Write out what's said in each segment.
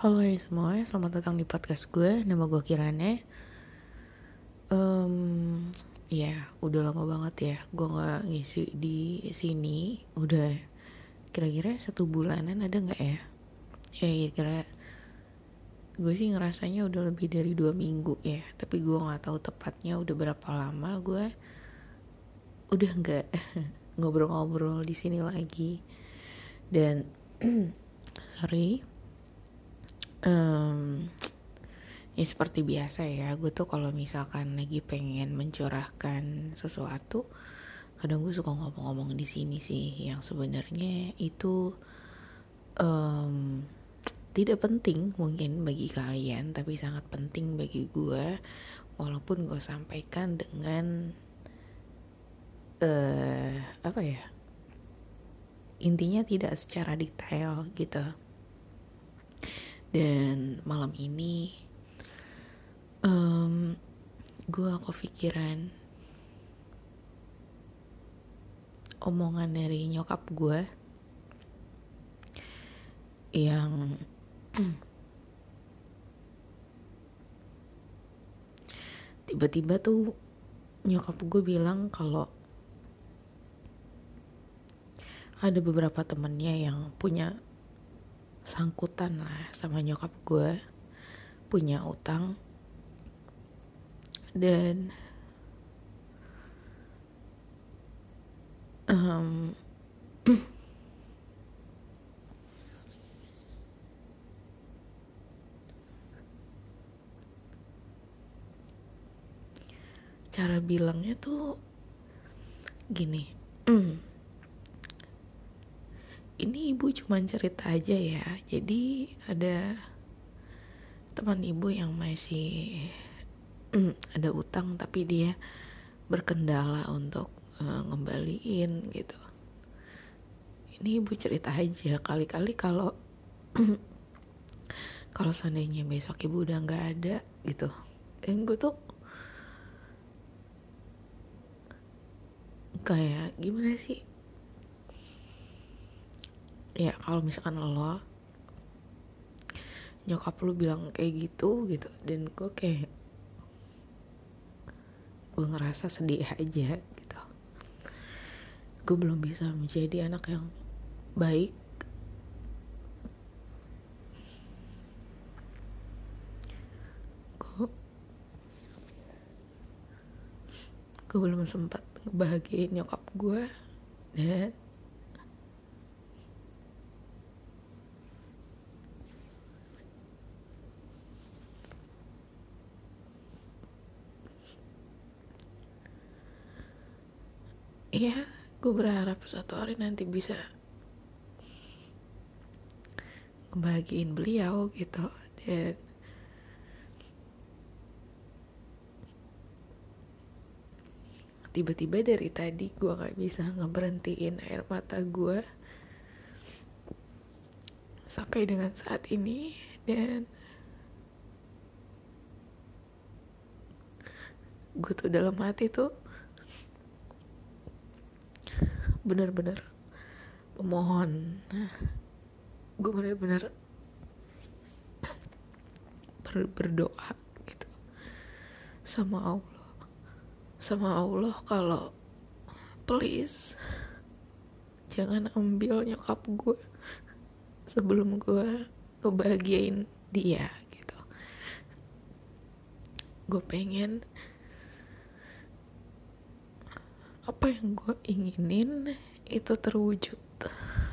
Halo ya semua, selamat datang di podcast gue. Nama gue Kirane. Um, ya, udah lama banget ya. Gue nggak ngisi di sini. Udah kira-kira satu bulanan ada nggak ya? Ya kira-kira gue sih ngerasanya udah lebih dari dua minggu ya. Tapi gue nggak tahu tepatnya udah berapa lama gue udah nggak ngobrol-ngobrol di sini lagi. Dan sorry um, ya seperti biasa ya gue tuh kalau misalkan lagi pengen mencurahkan sesuatu kadang gue suka ngomong-ngomong di sini sih yang sebenarnya itu um, tidak penting mungkin bagi kalian tapi sangat penting bagi gue walaupun gue sampaikan dengan uh, apa ya intinya tidak secara detail gitu dan malam ini um, gue kepikiran omongan dari nyokap gue yang tiba-tiba tuh nyokap gue bilang kalau ada beberapa temennya yang punya sangkutan lah sama nyokap gue punya utang. Dan um, cara bilangnya tuh gini ini ibu cuma cerita aja ya. Jadi ada teman ibu yang masih mm, ada utang tapi dia berkendala untuk uh, ngembaliin gitu. Ini ibu cerita aja. Kali-kali kalau kalau seandainya besok ibu udah nggak ada gitu. Dan gue tuh kayak gimana sih ya kalau misalkan lo nyokap lu bilang kayak gitu gitu dan gue kayak gue ngerasa sedih aja gitu. Gue belum bisa menjadi anak yang baik. Gue gue belum sempat ngebahagiain nyokap gue dan Iya, gue berharap suatu hari nanti bisa ngebahagiin beliau gitu. Dan tiba-tiba dari tadi gue gak bisa ngeberhentiin air mata gue sampai dengan saat ini. Dan gue tuh dalam hati tuh bener-bener. Pemohon. Gue bener-bener ber berdoa gitu sama Allah. Sama Allah kalau please jangan ambil nyokap gue sebelum gue kebahagiain dia gitu. Gue pengen apa yang gue inginin itu terwujud.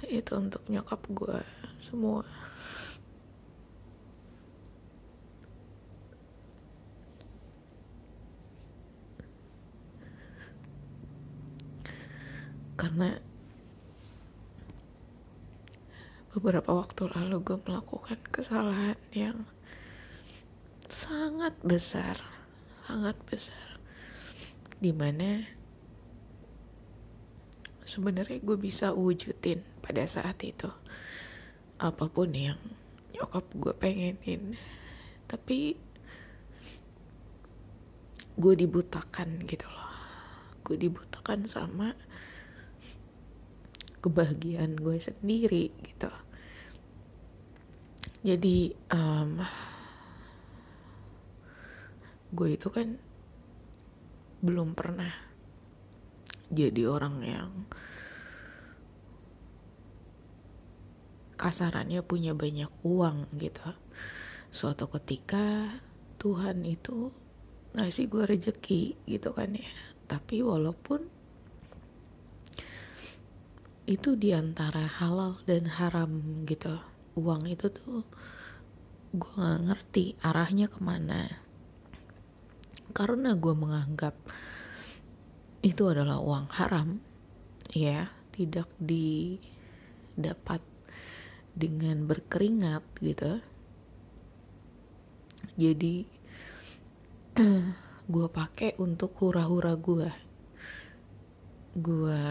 Itu untuk nyokap gue semua. Karena beberapa waktu lalu gue melakukan kesalahan yang sangat besar sangat besar. Di mana sebenarnya gue bisa wujudin pada saat itu apa pun yang nyokap gue pengenin. Tapi gue dibutakan gitu loh. Gue dibutakan sama kebahagiaan gue sendiri gitu. Jadi um, gue itu kan belum pernah jadi orang yang kasarannya punya banyak uang gitu. Suatu ketika Tuhan itu ngasih gue rejeki gitu kan ya. Tapi walaupun itu di antara halal dan haram gitu uang itu tuh gue gak ngerti arahnya ke mana. Karena gue menganggap itu adalah uang haram. Ya tidak didapat dengan berkeringat gitu. Jadi gue pakai untuk hura-hura gue gue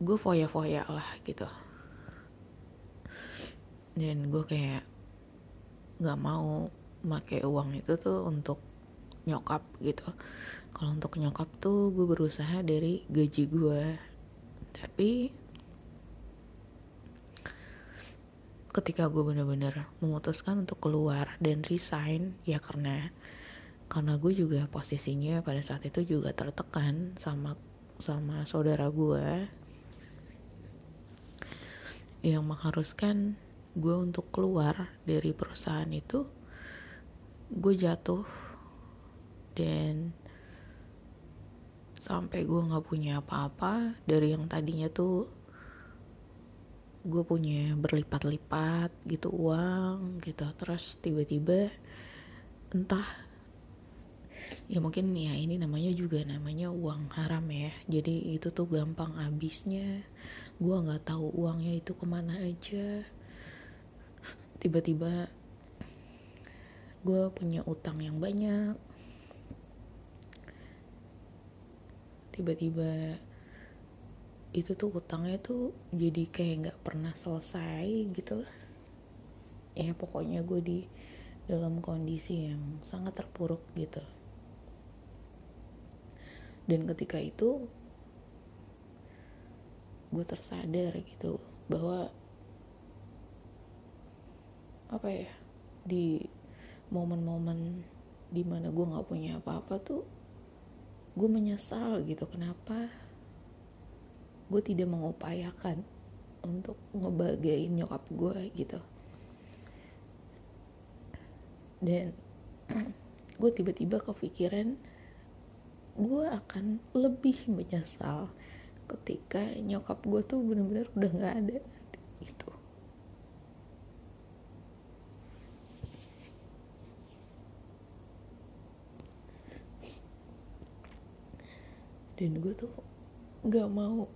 gue foya-foya lah gitu. Dan gue kayak nggak mau pakai uang itu tuh untuk nyokap gitu. Kalau untuk nyokap tuh gue berusaha dari gaji gue. Tapi ketika gue bener-bener memutuskan untuk keluar dan resign ya karena karena gue juga posisinya pada saat itu juga tertekan sama sama saudara gue. Yang mengharuskan gue untuk keluar dari perusahaan itu gue jatuh dan sampai gue nggak punya apa-apa dari yang tadinya tuh gue punya berlipat-lipat gitu uang gitu. Terus tiba-tiba entah ya mungkin ya ini namanya juga namanya uang haram ya. Jadi itu tuh gampang habisnya. Gue nggak tahu uangnya itu ke mana aja. Tiba-tiba gue punya utang yang banyak tiba-tiba itu tuh utangnya tuh jadi kayak nggak pernah selesai gitu. Ya pokoknya gue di dalam kondisi yang sangat terpuruk gitu. Dan ketika itu gue tersadar gitu bahwa apa ya di momen-momen di mana gue nggak punya apa-apa tuh gue menyesal gitu kenapa gue tidak mengupayakan untuk ngebagain nyokap gue gitu. Dan gue tiba-tiba kepikiran gue akan lebih menyesal ketika nyokap gue tuh bener-bener udah nggak ada nanti itu dan gue tuh nggak mau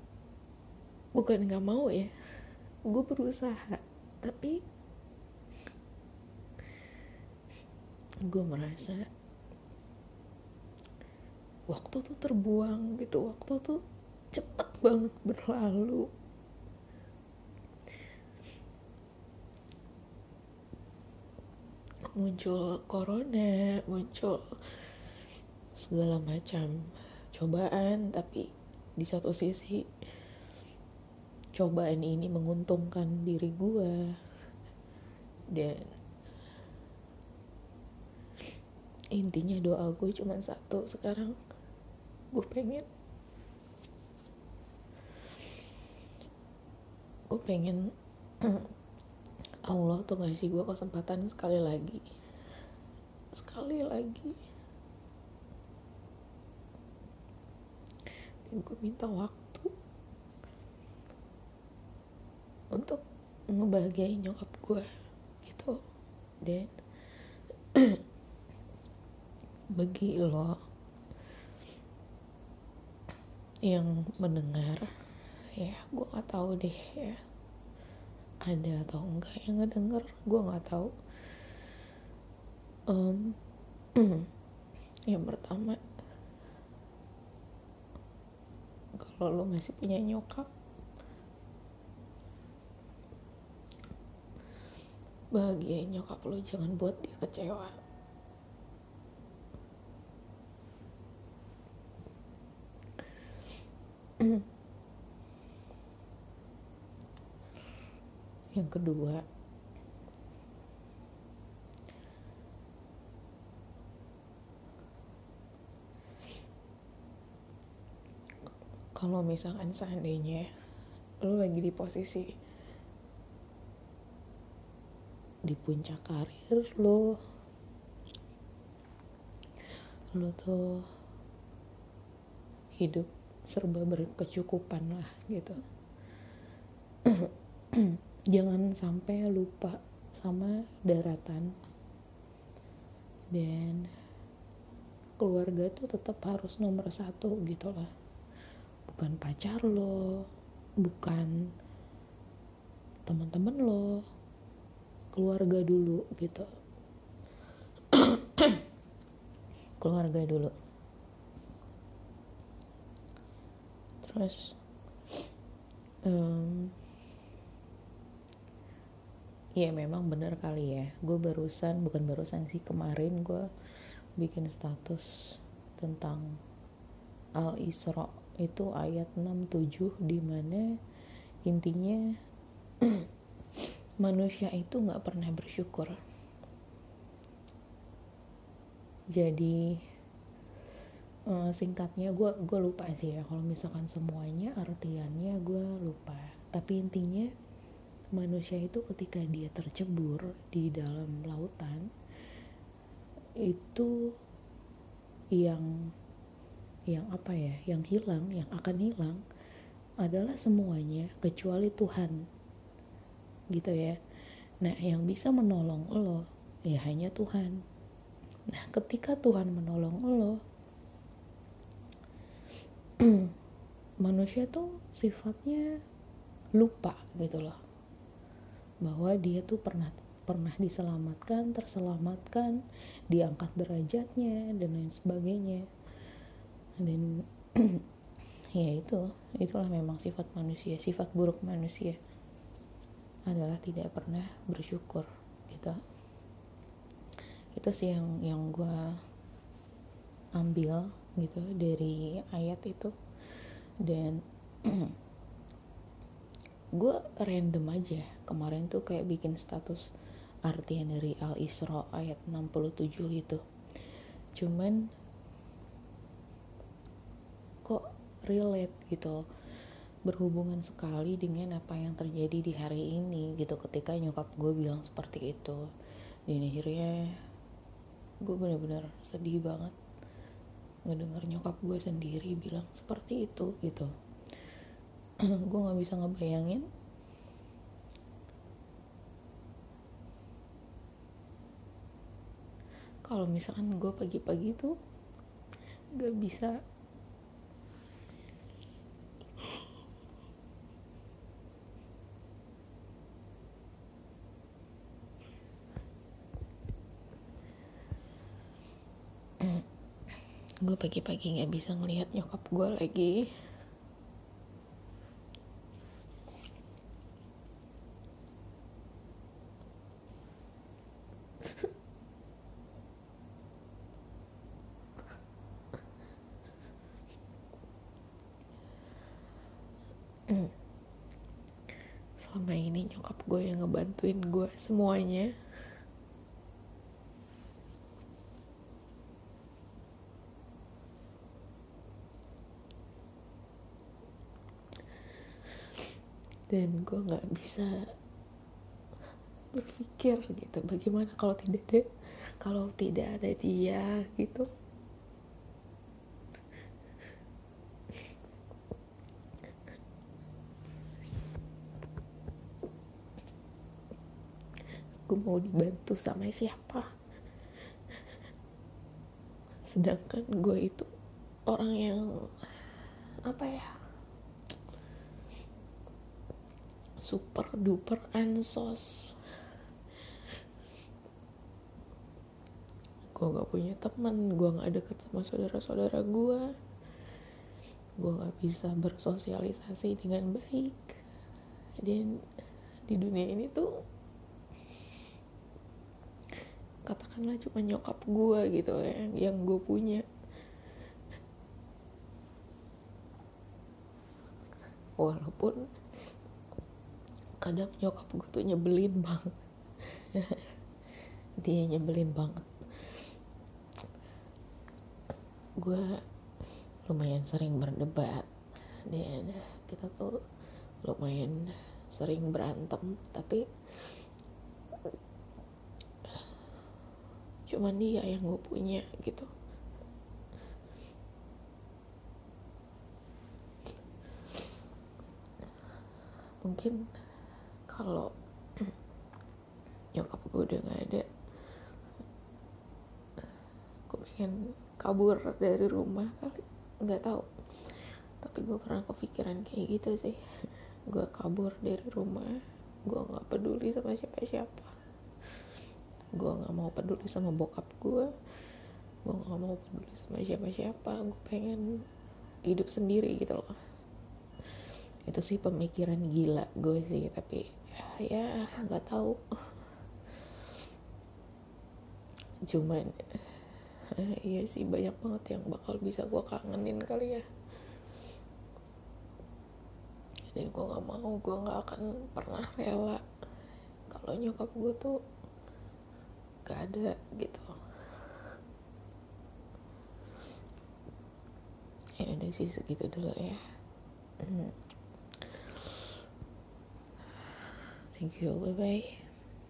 bukan nggak mau ya gue berusaha. Tapi gue merasa waktu tuh terbuang gitu waktu tuh cepet banget berlalu. Muncul corona muncul segala macam cobaan tapi di satu sisi cobaan ini menguntungkan diri gue dan intinya doa gue cuma satu sekarang. Gue pengen gue pengen Allah tuh ngasih gue kesempatan sekali lagi. Sekali lagi gue minta waktu untuk ngebahagiain nyokap gue gitu. Dan bagi lo yang mendengar ya gue nggak tahu deh ya. Ada atau enggak yang ngedenger gue nggak tahu. Um, yang pertama kalau lo masih punya nyokap. Bahagiain nyokap lo jangan buat dia kecewa. Yang kedua kalau misalkan seandainya lo lagi di posisi di puncak karir lo lo tuh hidup serba berkecukupan lah gitu. Jangan sampai lupa sama daratan. Dan keluarga tuh tetap harus nomor satu gitu lah bukan pacar lo bukan teman-teman lo keluarga dulu gitu. Keluarga dulu. Terus um, ya memang bener kali ya. Gue barusan bukan barusan sih kemarin gue bikin status tentang al isra itu ayat 67 di mana intinya manusia itu nggak pernah bersyukur. Jadi uh, singkatnya gue gue lupa sih ya kalau misalkan semuanya artiannya gue lupa. Tapi intinya manusia itu ketika dia tercebur di dalam lautan itu yang yang apa ya yang hilang yang akan hilang adalah semuanya kecuali Tuhan. Gitu ya. Nah yang bisa menolong lo ya hanya Tuhan. Nah ketika Tuhan menolong lo manusia tuh sifatnya lupa gitu loh. Bahwa dia tuh pernah pernah diselamatkan, terselamatkan, diangkat derajatnya dan lain sebagainya. Dan ya itu, itulah memang sifat manusia, sifat buruk manusia adalah tidak pernah bersyukur gitu. Itu sih yang yang gue ambil gitu dari ayat itu dan gue random aja kemarin tuh kayak bikin status artian dari Al Isra ayat 67 gitu cuman kok relate gitu berhubungan sekali dengan apa yang terjadi di hari ini gitu. Ketika nyokap gue bilang seperti itu dan akhirnya gue bener-bener sedih banget ngedenger nyokap gue sendiri bilang seperti itu gitu. Gue nggak bisa ngebayangin kalau misalkan gue pagi-pagi tuh gak bisa gue pagi-pagi nggak bisa ngelihat nyokap gue lagi. Selama ini nyokap gue yang ngebantuin gue semuanya dan gue nggak bisa berpikir gitu bagaimana kalau tidak ada kalau tidak ada dia gitu. Gue mau dibantu sama siapa? Sedangkan gue itu orang yang apa ya super duper ansos gue gak punya teman gue gak deket sama saudara-saudara gue gue gak bisa bersosialisasi dengan baik. Dan di dunia ini tuh katakanlah cuma nyokap gue gitu ya yang, yang gue punya. Walaupun kadang nyokap gue tuh nyebelin banget. Dia nyebelin banget. Gue lumayan sering berdebat. Dan kita tuh lumayan sering berantem tapi cuman dia yang gue punya gitu. Mungkin kalau nyokap gue udah gak ada gue pengen kabur dari rumah kali. Nggak tahu. Tapi gue pernah kepikiran kayak gitu sih. Gue kabur dari rumah gue nggak peduli sama siapa-siapa. Gue nggak mau peduli sama bokap gue gue nggak mau peduli sama siapa-siapa. Gue pengen hidup sendiri gitu loh. Itu sih pemikiran gila gue sih tapi ya nggak tahu. Cuman iya sih banyak banget yang bakal bisa gue kangenin kali ya. Dan gue nggak mau gue nggak akan pernah rela kalau nyokap gue tuh gak ada gitu. Ya ada sih segitu dulu ya. Hmm. and go away.